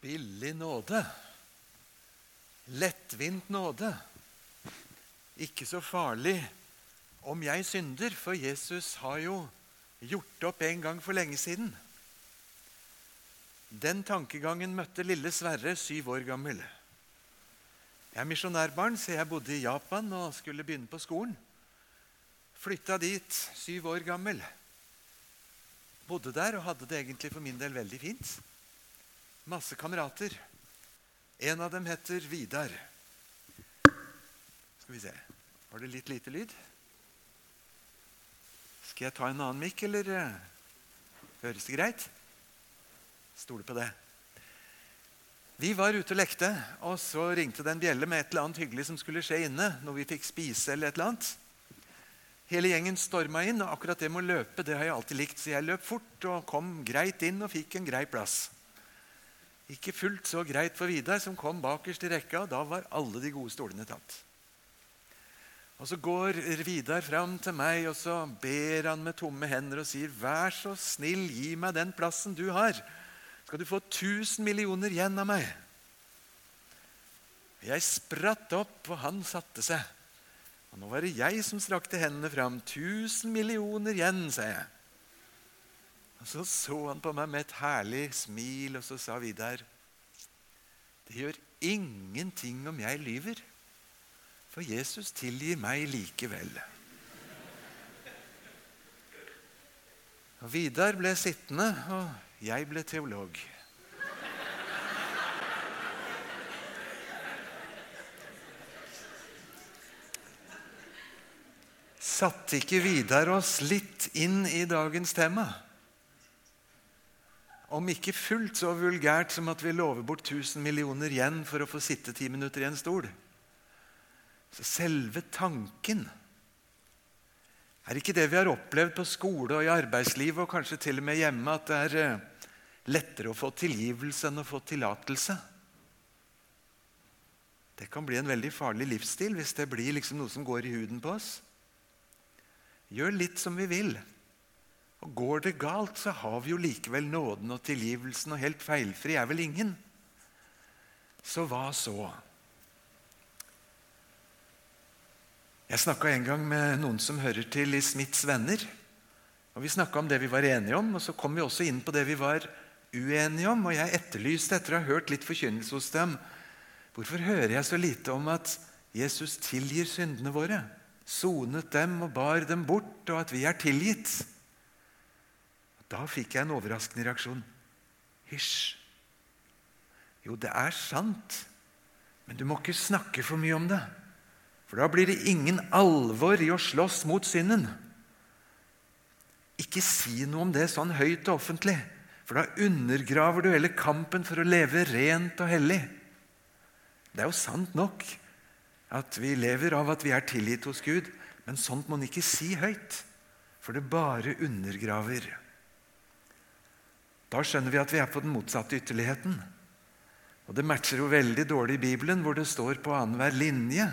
Billig nåde. Lettvint nåde. Ikke så farlig om jeg synder, for Jesus har jo gjort opp en gang for lenge siden. Den tankegangen møtte lille Sverre, syv år gammel. Jeg er misjonærbarn, så jeg bodde i Japan og skulle begynne på skolen. Flytta dit syv år gammel. Bodde der og hadde det egentlig for min del veldig fint. Masse kamerater. En av dem heter Vidar. Skal vi se Var det litt lite lyd? Skal jeg ta en annen mikk, eller eh, høres det greit? Stoler på det. Vi var ute og lekte, og så ringte det en bjelle med et eller annet hyggelig som skulle skje inne. Når vi fikk spise eller et eller annet. Hele gjengen storma inn, og akkurat det med å løpe det har jeg alltid likt. Så jeg løp fort og kom greit inn og fikk en grei plass. Ikke fullt så greit for Vidar, som kom bakerst i rekka. og Da var alle de gode stolene tatt. Og Så går Vidar fram til meg og så ber han med tomme hender og sier, 'Vær så snill, gi meg den plassen du har. Skal du få 1000 millioner igjen av meg?' Jeg spratt opp, og han satte seg. Og Nå var det jeg som strakte hendene fram. 1000 millioner igjen, sa jeg. Og Så så han på meg med et herlig smil, og så sa Vidar, 'Det gjør ingenting om jeg lyver.' For Jesus tilgir meg likevel. Og Vidar ble sittende, og jeg ble teolog. Satte ikke Vidar oss litt inn i dagens tema? Om ikke fullt så vulgært som at vi lover bort 1000 millioner igjen for å få sitte ti minutter i en stol. Så selve tanken er ikke det vi har opplevd på skole og i arbeidslivet og kanskje til og med hjemme, at det er eh, lettere å få tilgivelse enn å få tillatelse. Det kan bli en veldig farlig livsstil hvis det blir liksom noe som går i huden på oss. Gjør litt som vi vil. Og Går det galt, så har vi jo likevel nåden og tilgivelsen, og helt feilfri er vel ingen. Så hva så? Jeg snakka en gang med noen som hører til i Smiths venner. Og Vi snakka om det vi var enige om, og så kom vi også inn på det vi var uenige om. Og jeg etterlyste, etter å ha hørt litt forkynnelse hos dem, hvorfor hører jeg så lite om at Jesus tilgir syndene våre? Sonet dem og bar dem bort, og at vi er tilgitt. Da fikk jeg en overraskende reaksjon. Hysj. Jo, det er sant, men du må ikke snakke for mye om det. For da blir det ingen alvor i å slåss mot synden. Ikke si noe om det sånn høyt og offentlig, for da undergraver du hele kampen for å leve rent og hellig. Det er jo sant nok at vi lever av at vi er tilgitt hos Gud, men sånt må man ikke si høyt, for det bare undergraver. Da skjønner vi at vi er på den motsatte ytterligheten. Og Det matcher jo veldig dårlig i Bibelen, hvor det står på annenhver linje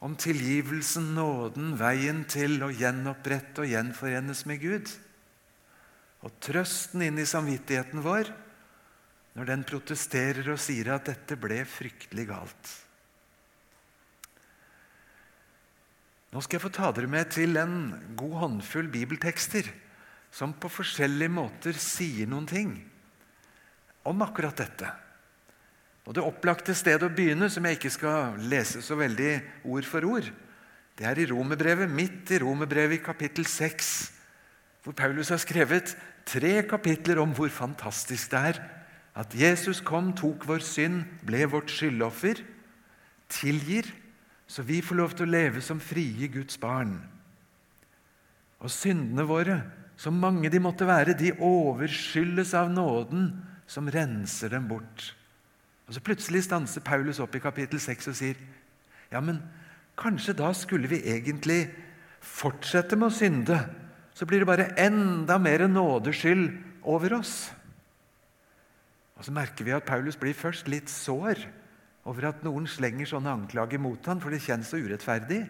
om tilgivelsen, nåden, veien til å gjenopprette og gjenforenes med Gud. Og trøsten inn i samvittigheten vår når den protesterer og sier at dette ble fryktelig galt. Nå skal jeg få ta dere med til en god håndfull bibeltekster som på forskjellige måter sier noen ting om akkurat dette. Og Det opplagte stedet å begynne, som jeg ikke skal lese så veldig ord for ord, det er i Romerbrevet, midt i Romerbrevet i kapittel 6, hvor Paulus har skrevet tre kapitler om hvor fantastisk det er at Jesus kom, tok vår synd, ble vårt skyldoffer, tilgir, så vi får lov til å leve som frie Guds barn. Og syndene våre, så mange de måtte være, de overskyldes av nåden som renser dem bort. Og Så plutselig stanser Paulus opp i kapittel 6 og sier ja, men kanskje da skulle vi egentlig fortsette med å synde. Så blir det bare enda mer nådeskyld over oss. Og Så merker vi at Paulus blir først litt sår over at noen slenger sånne anklager mot ham, for det kjennes så urettferdig.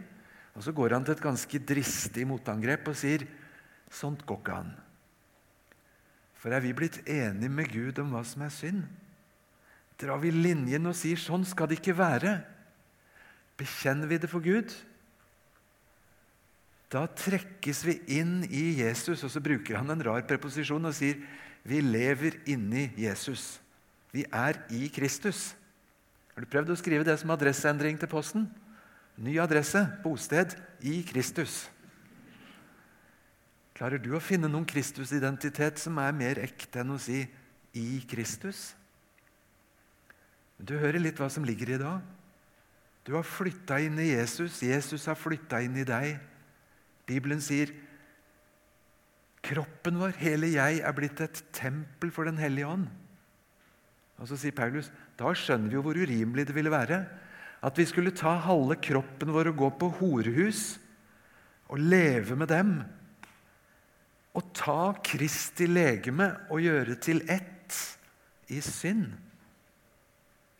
Og Så går han til et ganske dristig motangrep og sier sånt går ikke an. For er vi blitt enige med Gud om hva som er synd, drar vi linjen og sier sånn skal det ikke være. Bekjenner vi det for Gud, da trekkes vi inn i Jesus. Og så bruker han en rar preposisjon og sier vi lever inni Jesus. Vi er i Kristus. Har du prøvd å skrive det som adresseendring til posten? Ny adresse, bosted, i Kristus. Klarer du å finne noen Kristusidentitet som er mer ekte enn å si 'i Kristus'? Du hører litt hva som ligger i det. Du har flytta inn i Jesus. Jesus har flytta inn i deg. Bibelen sier kroppen vår, hele jeg, er blitt et tempel for Den hellige ånd. Og Så sier Paulus da skjønner vi jo hvor urimelig det ville være at vi skulle ta halve kroppen vår og gå på horehus og leve med dem. Og ta Kristi legeme og gjøre til ett i synd.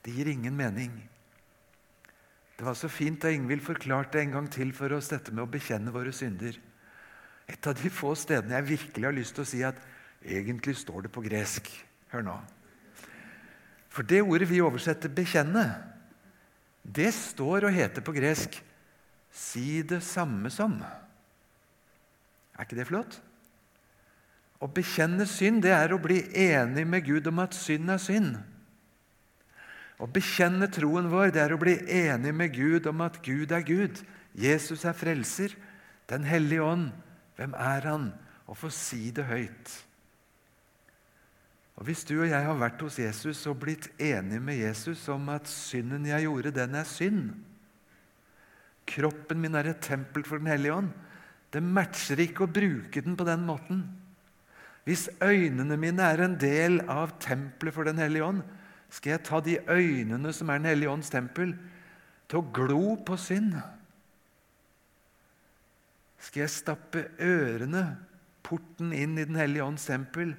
Det gir ingen mening. Det var så fint da Ingvild forklarte en gang til for oss dette med å bekjenne våre synder. Et av de få stedene jeg virkelig har lyst til å si at egentlig står det på gresk. Hør nå. For det ordet vi oversetter 'bekjenne', det står og heter på gresk 'si det samme som'. Er ikke det flott? Å bekjenne synd det er å bli enig med Gud om at synd er synd. Å bekjenne troen vår det er å bli enig med Gud om at Gud er Gud. Jesus er frelser. Den hellige ånd, hvem er han? Å få si det høyt. Og Hvis du og jeg har vært hos Jesus og blitt enige med Jesus om at synden jeg gjorde, den er synd Kroppen min er et tempel for Den hellige ånd. Det matcher ikke å bruke den på den måten. Hvis øynene mine er en del av tempelet for Den hellige ånd, skal jeg ta de øynene som er Den hellige ånds tempel, til å glo på synd? Skal jeg stappe ørene, porten inn i Den hellige ånds tempel,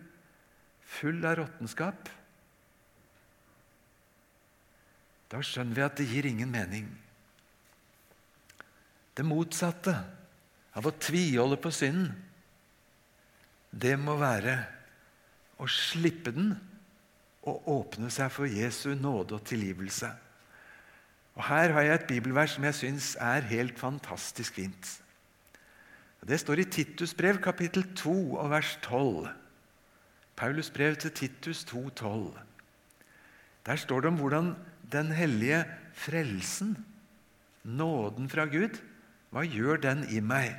full av råttenskap? Da skjønner vi at det gir ingen mening. Det motsatte av å tviholde på synden, det må være å slippe den og åpne seg for Jesu nåde og tilgivelse. Og Her har jeg et bibelvers som jeg syns er helt fantastisk fint. Det står i Titus brev, kapittel 2, og vers 12. Paulus brev til Titus 2, 12. Der står det om hvordan den hellige frelsen, nåden fra Gud, hva gjør den i meg?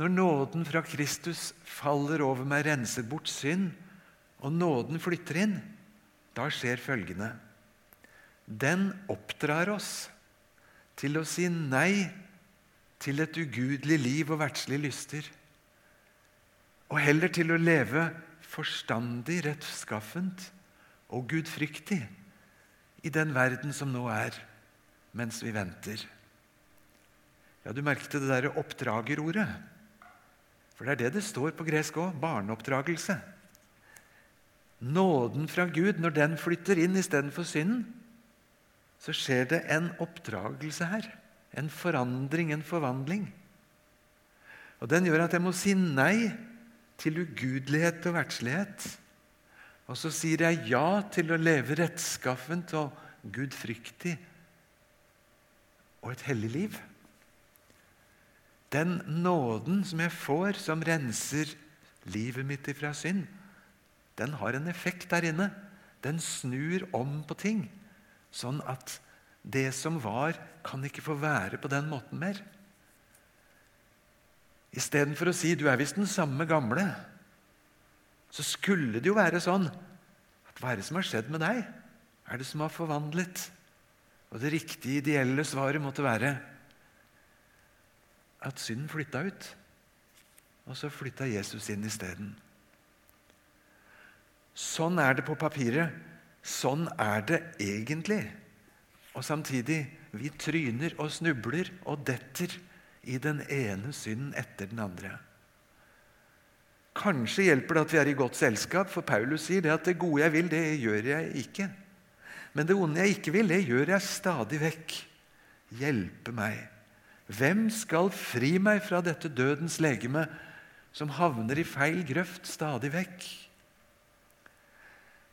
Når nåden fra Kristus faller over meg, renser bort synd, og nåden flytter inn, da skjer følgende Den oppdrar oss til å si nei til et ugudelig liv og verdslige lyster, og heller til å leve forstandig, rettskaffent og gudfryktig i den verden som nå er, mens vi venter. Ja, Du merket det derre oppdragerordet. For det er det det står på gresk òg. Barneoppdragelse. Nåden fra Gud, når den flytter inn istedenfor synden, så skjer det en oppdragelse her. En forandring, en forvandling. Og Den gjør at jeg må si nei til ugudelighet og verdslighet. Og så sier jeg ja til å leve rettskaffent og gudfryktig og et hellig liv. Den nåden som jeg får, som renser livet mitt ifra synd, den har en effekt der inne. Den snur om på ting, sånn at det som var, kan ikke få være på den måten mer. Istedenfor å si 'du er visst den samme gamle', så skulle det jo være sånn at hva er det som har skjedd med deg? Er det som har forvandlet? Og det riktige, ideelle svaret måtte være at synden flytta ut. Og så flytta Jesus inn isteden. Sånn er det på papiret. Sånn er det egentlig. Og samtidig vi tryner og snubler og detter i den ene synden etter den andre. Kanskje hjelper det at vi er i godt selskap, for Paulus sier det at det gode jeg vil, det gjør jeg ikke. Men det onde jeg ikke vil, det gjør jeg stadig vekk. Hjelpe meg. Hvem skal fri meg fra dette dødens legeme, som havner i feil grøft stadig vekk?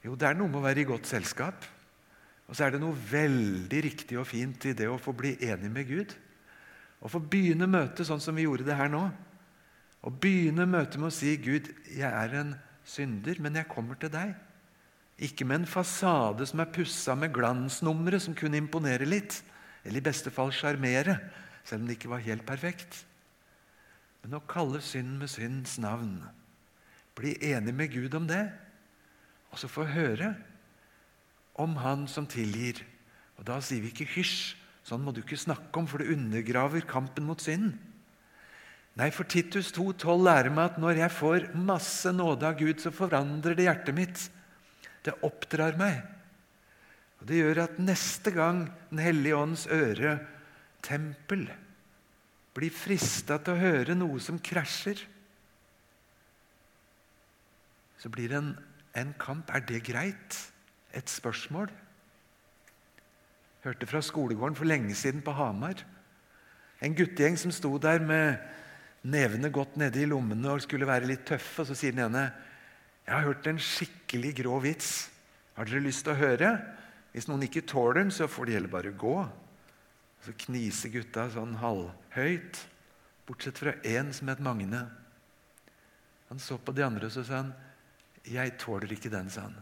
Jo, det er noe med å være i godt selskap. Og så er det noe veldig riktig og fint i det å få bli enig med Gud. Å få begynne møtet sånn som vi gjorde det her nå. Å begynne møtet med å si 'Gud, jeg er en synder, men jeg kommer til deg'. Ikke med en fasade som er pussa med glansnumre som kunne imponere litt, eller i beste fall sjarmere, selv om det ikke var helt perfekt. Men å kalle synd med synds navn, bli enig med Gud om det, og så få høre om Han som tilgir. Og Da sier vi ikke 'hysj', sånn må du ikke snakke om, for det undergraver kampen mot synden. Nei, for Titus 2,12 lærer meg at når jeg får masse nåde av Gud, så forandrer det hjertet mitt. Det oppdrar meg. Og Det gjør at neste gang Den hellige ånds øre, tempel, blir frista til å høre noe som krasjer, så blir det en, en kamp. Er det greit? et spørsmål. Hørte fra skolegården for lenge siden på Hamar. En guttegjeng som sto der med nevene godt nede i lommene og skulle være litt tøffe. Og så sier den ene jeg har hørt en skikkelig grå vits. Har dere lyst til å høre? Hvis noen ikke tåler den, så får de heller bare gå. Så kniser gutta sånn halvhøyt, bortsett fra én som het Magne. Han så på de andre og så sa han, 'Jeg tåler ikke den', sa han.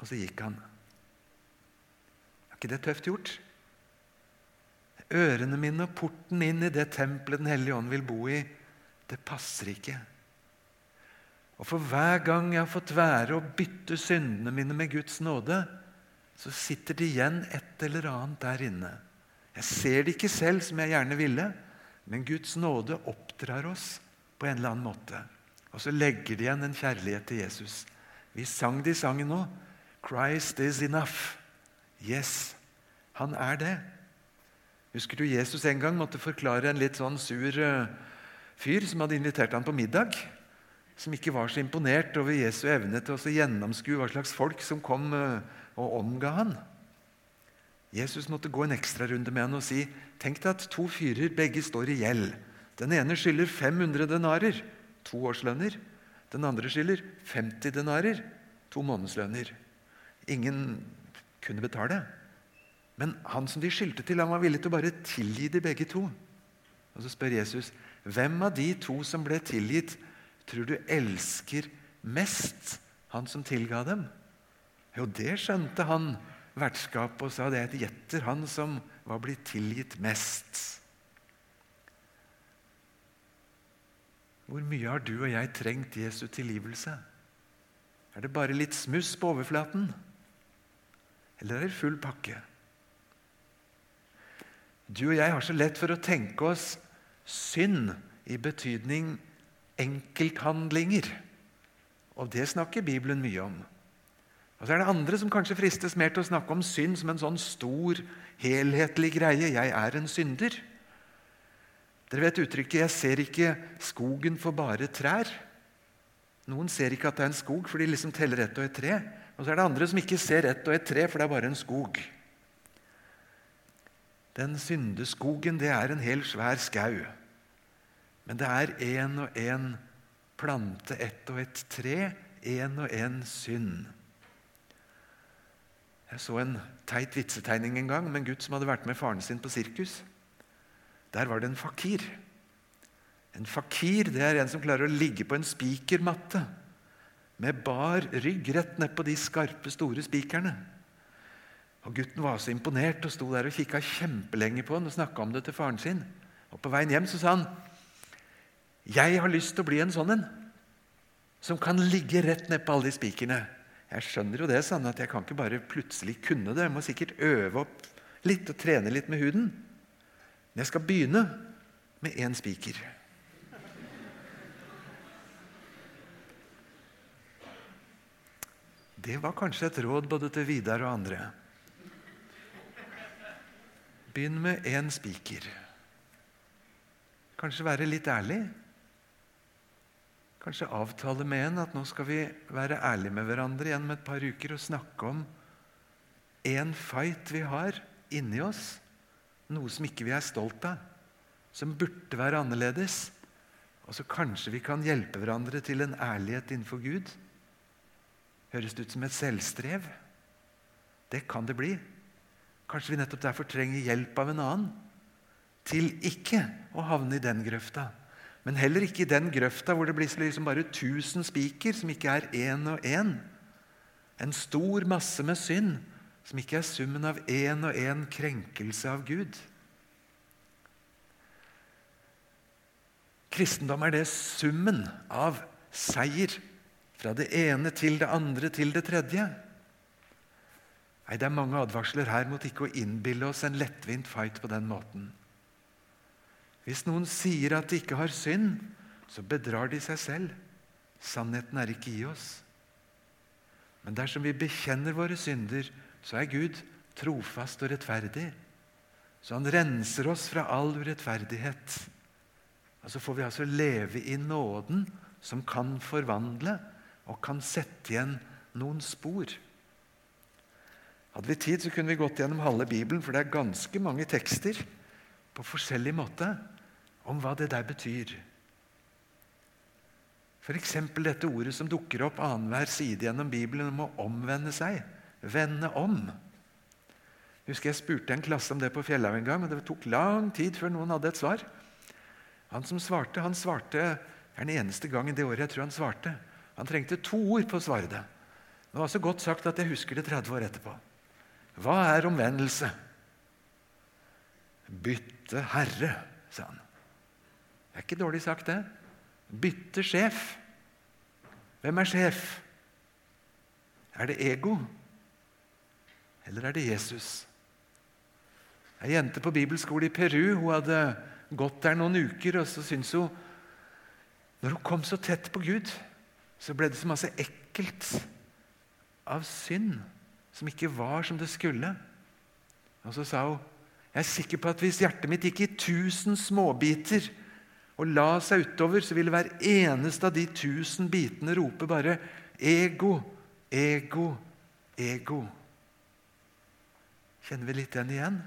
Og så gikk han. Er ikke det tøft gjort? Ørene mine og porten inn i det tempelet Den hellige ånd vil bo i, det passer ikke. Og for hver gang jeg har fått være å bytte syndene mine med Guds nåde, så sitter det igjen et eller annet der inne. Jeg ser det ikke selv som jeg gjerne ville, men Guds nåde oppdrar oss på en eller annen måte. Og så legger det igjen en kjærlighet til Jesus. Vi sang det i sangen nå. Christ is enough. Yes, han er det. Husker du Jesus en gang måtte forklare en litt sånn sur uh, fyr som hadde invitert han på middag? Som ikke var så imponert over Jesu evne til å gjennomskue hva slags folk som kom uh, og omga han. Jesus måtte gå en ekstrarunde med han og si tenk deg at to fyrer begge står i gjeld. Den ene skylder 500 denarer, to årslønner. Den andre skylder 50 denarer, to månedslønner. Ingen kunne betale. Men han som de skyldte til, han var villig til å bare tilgi de begge to. Og Så spør Jesus hvem av de to som ble tilgitt, tror du elsker mest han som tilga dem? Jo, det skjønte han vertskapet og sa det er gjetter han som var blitt tilgitt mest. Hvor mye har du og jeg trengt Jesu tilgivelse? Er det bare litt smuss på overflaten? Eller er det full pakke? Du og jeg har så lett for å tenke oss synd i betydning enkelthandlinger. Og det snakker Bibelen mye om. Og så er det andre som kanskje fristes mer til å snakke om synd som en sånn stor, helhetlig greie. 'Jeg er en synder'. Dere vet uttrykket 'jeg ser ikke skogen for bare trær'. Noen ser ikke at det er en skog, for de liksom teller ett og et tre. Og så er det andre som ikke ser ett og et tre, for det er bare en skog. Den syndeskogen, det er en hel svær skau. Men det er én og én plante, ett og ett tre, én og én synd. Jeg så en teit vitsetegning en gang med en gutt som hadde vært med faren sin på sirkus. Der var det en fakir. En fakir det er en som klarer å ligge på en spikermatte med bar rygg rett ned på de skarpe, store spikerne. Og Gutten var så imponert og sto der og kikka kjempelenge på han og snakka om det til faren sin. Og På veien hjem så sa han, 'Jeg har lyst til å bli en sånn en, som kan ligge rett ned på alle de spikerne.' 'Jeg skjønner jo det, han, at jeg kan ikke bare plutselig kunne det.' 'Jeg må sikkert øve opp litt og trene litt med huden.' 'Men jeg skal begynne med én spiker.' Det var kanskje et råd både til Vidar og andre. Begynn med én spiker. Kanskje være litt ærlig. Kanskje avtale med en at nå skal vi være ærlige med hverandre igjen med et par uker og snakke om en fight vi har inni oss. Noe som ikke vi er stolt av, som burde være annerledes. Og så kanskje vi kan hjelpe hverandre til en ærlighet innenfor Gud Høres det ut som et selvstrev? Det kan det bli. Kanskje vi nettopp derfor trenger hjelp av en annen til ikke å havne i den grøfta. Men heller ikke i den grøfta hvor det blir liksom bare 1000 spiker, som ikke er én og én. En stor masse med synd, som ikke er summen av én og én krenkelse av Gud. Kristendom er det summen av seier fra det ene til det andre til det tredje. Nei, Det er mange advarsler her mot ikke å innbille oss en lettvint fight på den måten. Hvis noen sier at de ikke har synd, så bedrar de seg selv. Sannheten er ikke i oss. Men dersom vi bekjenner våre synder, så er Gud trofast og rettferdig. Så han renser oss fra all urettferdighet. Og så får vi altså leve i nåden, som kan forvandle og kan sette igjen noen spor. Hadde vi tid, så kunne vi gått gjennom halve Bibelen, for det er ganske mange tekster på forskjellig måte om hva det der betyr. F.eks. dette ordet som dukker opp annenhver side gjennom Bibelen om å omvende seg. Vende om. Jeg husker jeg spurte en klasse om det på Fjellhaug en gang, og det tok lang tid før noen hadde et svar. Han som svarte, han svarte er den eneste gangen det året jeg tror han svarte. Han trengte to ord på å svare det. Det var så godt sagt at jeg husker det 30 år etterpå. Hva er omvendelse? Bytte herre, sa han. Det er ikke dårlig sagt, det. Bytte sjef. Hvem er sjef? Er det ego, eller er det Jesus? Ei jente på bibelskole i Peru hun hadde gått der noen uker, og så syntes hun Når hun kom så tett på Gud, så ble det så masse ekkelt av synd som ikke var som det skulle. Og så sa hun jeg er sikker på at hvis hjertet mitt gikk i tusen småbiter, og la seg utover, så ville hver eneste av de tusen bitene rope bare 'ego, ego, ego'. Kjenner vi litt den igjen?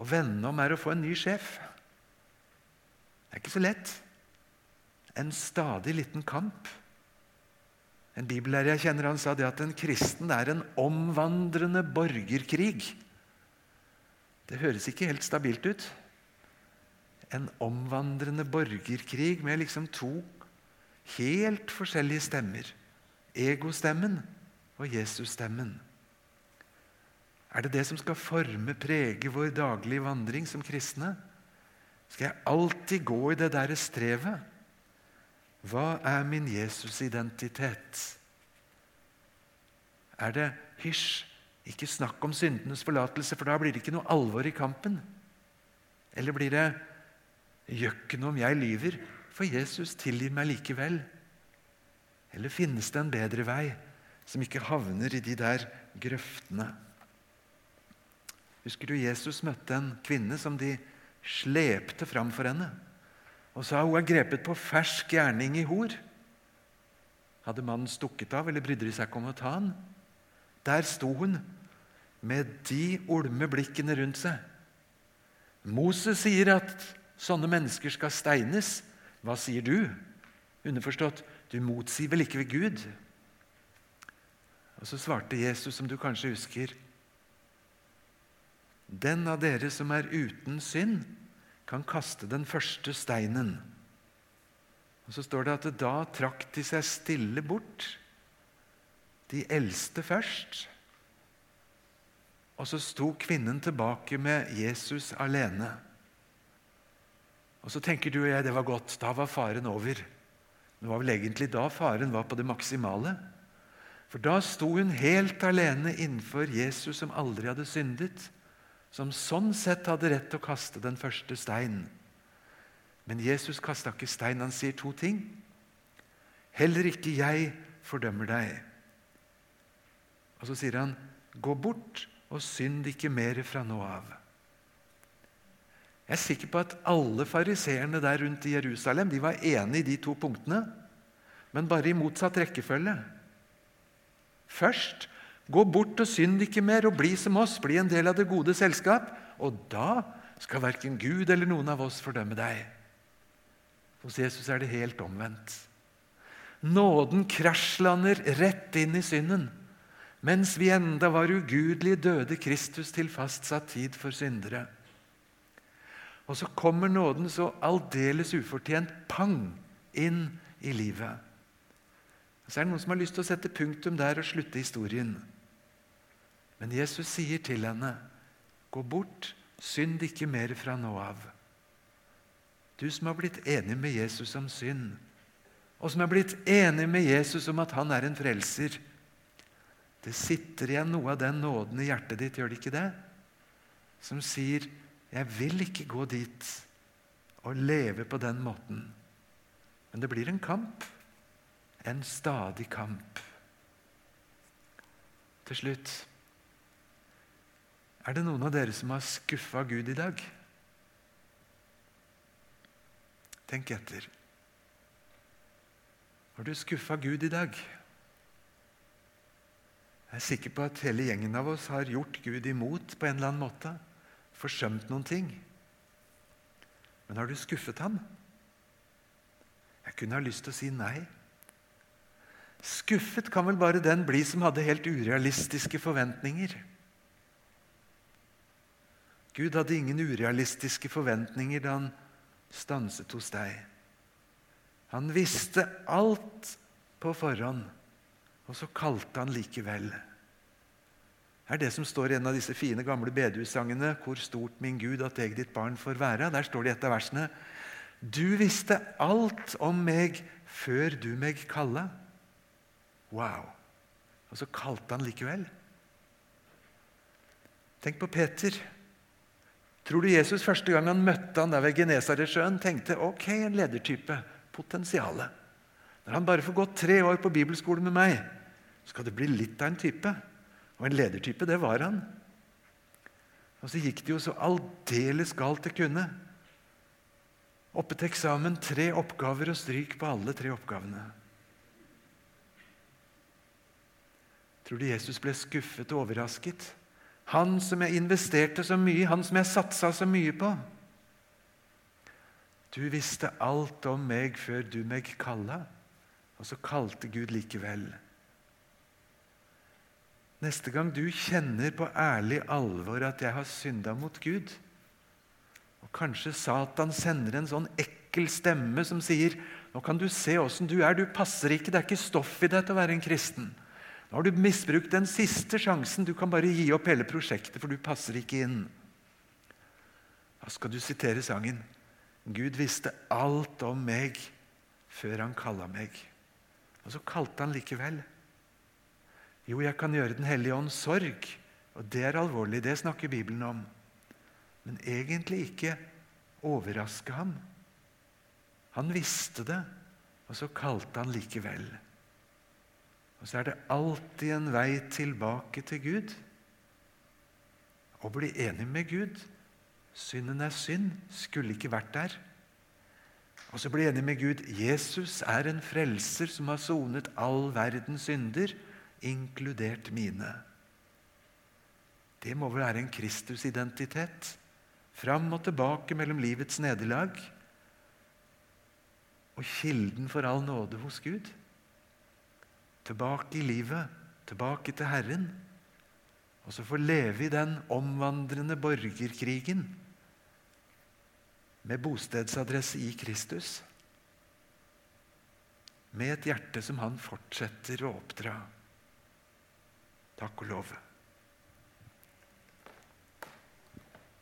Å vende om er å få en ny sjef. Det er ikke så lett. En stadig liten kamp. En bibellærer jeg kjenner, han sa det at en kristen er en omvandrende borgerkrig. Det høres ikke helt stabilt ut en omvandrende borgerkrig med liksom to helt forskjellige stemmer. Egostemmen og Jesusstemmen. Er det det som skal forme, prege vår daglige vandring som kristne? Skal jeg alltid gå i det derre strevet? Hva er min Jesus-identitet? Er det hysj, ikke snakk om syndenes forlatelse, for da blir det ikke noe alvor i kampen? Eller blir det Gjør ikke noe om jeg lyver, for Jesus tilgir meg likevel. Eller finnes det en bedre vei, som ikke havner i de der grøftene? Husker du Jesus møtte en kvinne som de slepte fram for henne? Og sa hun er grepet på fersk gjerning i hor. Hadde mannen stukket av, eller brydde de seg ikke om å ta han? Der sto hun med de olme blikkene rundt seg. Moses sier at sånne mennesker skal steines, hva sier du? Underforstått, du motsier vel ikke ved Gud? Og Så svarte Jesus, som du kanskje husker, den av dere som er uten synd, kan kaste den første steinen. Og Så står det at da trakk de seg stille bort, de eldste først. Og så sto kvinnen tilbake med Jesus alene. Og Så tenker du og jeg det var godt. Da var faren over. Det var vel egentlig da faren var på det maksimale. For da sto hun helt alene innenfor Jesus som aldri hadde syndet. Som sånn sett hadde rett til å kaste den første steinen. Men Jesus kasta ikke stein. Han sier to ting. Heller ikke jeg fordømmer deg. Og så sier han, gå bort og synd ikke mer fra nå av. Jeg er sikker på at alle fariseerne der rundt i Jerusalem de var enige i de to punktene, men bare i motsatt rekkefølge. Først gå bort og synd ikke mer, og bli som oss, bli en del av det gode selskap. Og da skal verken Gud eller noen av oss fordømme deg. Hos Jesus er det helt omvendt. Nåden krasjlander rett inn i synden. Mens vi enda var ugudelige, døde Kristus til fastsatt tid for syndere. Og så kommer nåden så aldeles ufortjent pang inn i livet. Så er det noen som har lyst til å sette punktum der og slutte historien. Men Jesus sier til henne, 'Gå bort, synd ikke mer fra nå av.' Du som har blitt enig med Jesus om synd, og som har blitt enig med Jesus om at han er en frelser. Det sitter igjen noe av den nåden i hjertet ditt, gjør det ikke det? Som sier 'Jeg vil ikke gå dit og leve på den måten'. Men det blir en kamp. En stadig kamp. Til slutt Er det noen av dere som har skuffa Gud i dag? Tenk etter. Har du skuffa Gud i dag? Jeg er sikker på at hele gjengen av oss har gjort Gud imot på en eller annen måte. Forsømt noen ting. Men har du skuffet ham? Jeg kunne ha lyst til å si nei. Skuffet kan vel bare den bli som hadde helt urealistiske forventninger. Gud hadde ingen urealistiske forventninger da han stanset hos deg. Han visste alt på forhånd, og så kalte han likevel. Er det som står i en av disse fine, gamle bedehussangene 'Hvor stort, min Gud, at jeg ditt barn får være'. Der står det i et av versene 'Du visste alt om meg før du meg kalla'. Wow! Og så kalte han likevel. Tenk på Peter. Tror du Jesus første gang han møtte han der ved Genesaretsjøen, tenkte ok, en ledertype potensialet. Når han bare får gått tre år på bibelskole med meg, skal det bli litt av en type. Og en ledertype, det var han. Og så gikk det jo så aldeles galt det kunne. Oppe til eksamen tre oppgaver og stryk på alle tre oppgavene. Tror du Jesus ble skuffet og overrasket? Han som jeg investerte så mye, han som jeg satsa så mye på. Du visste alt om meg før du meg kalla, og så kalte Gud likevel. Neste gang du kjenner på ærlig alvor at jeg har synda mot Gud, og kanskje Satan sender en sånn ekkel stemme som sier nå kan du se åssen du er, du passer ikke, det er ikke stoff i deg til å være en kristen. Nå har du misbrukt den siste sjansen, du kan bare gi opp hele prosjektet, for du passer ikke inn. Da skal du sitere sangen. Gud visste alt om meg før han kalla meg. Og så kalte han likevel. Jo, jeg kan gjøre Den hellige ånd sorg, og det er alvorlig. Det snakker Bibelen om. Men egentlig ikke overraske ham. Han visste det, og så kalte han likevel. Og så er det alltid en vei tilbake til Gud. Å bli enig med Gud Synden er synd. Skulle ikke vært der. Og så bli enig med Gud. Jesus er en frelser som har sonet all verdens synder, inkludert mine. Det må vel være en Kristus-identitet? Fram og tilbake mellom livets nederlag og kilden for all nåde hos Gud. Tilbake i livet, tilbake til Herren. Og så få leve i den omvandrende borgerkrigen med bostedsadresse i Kristus. Med et hjerte som han fortsetter å oppdra. Takk og lov.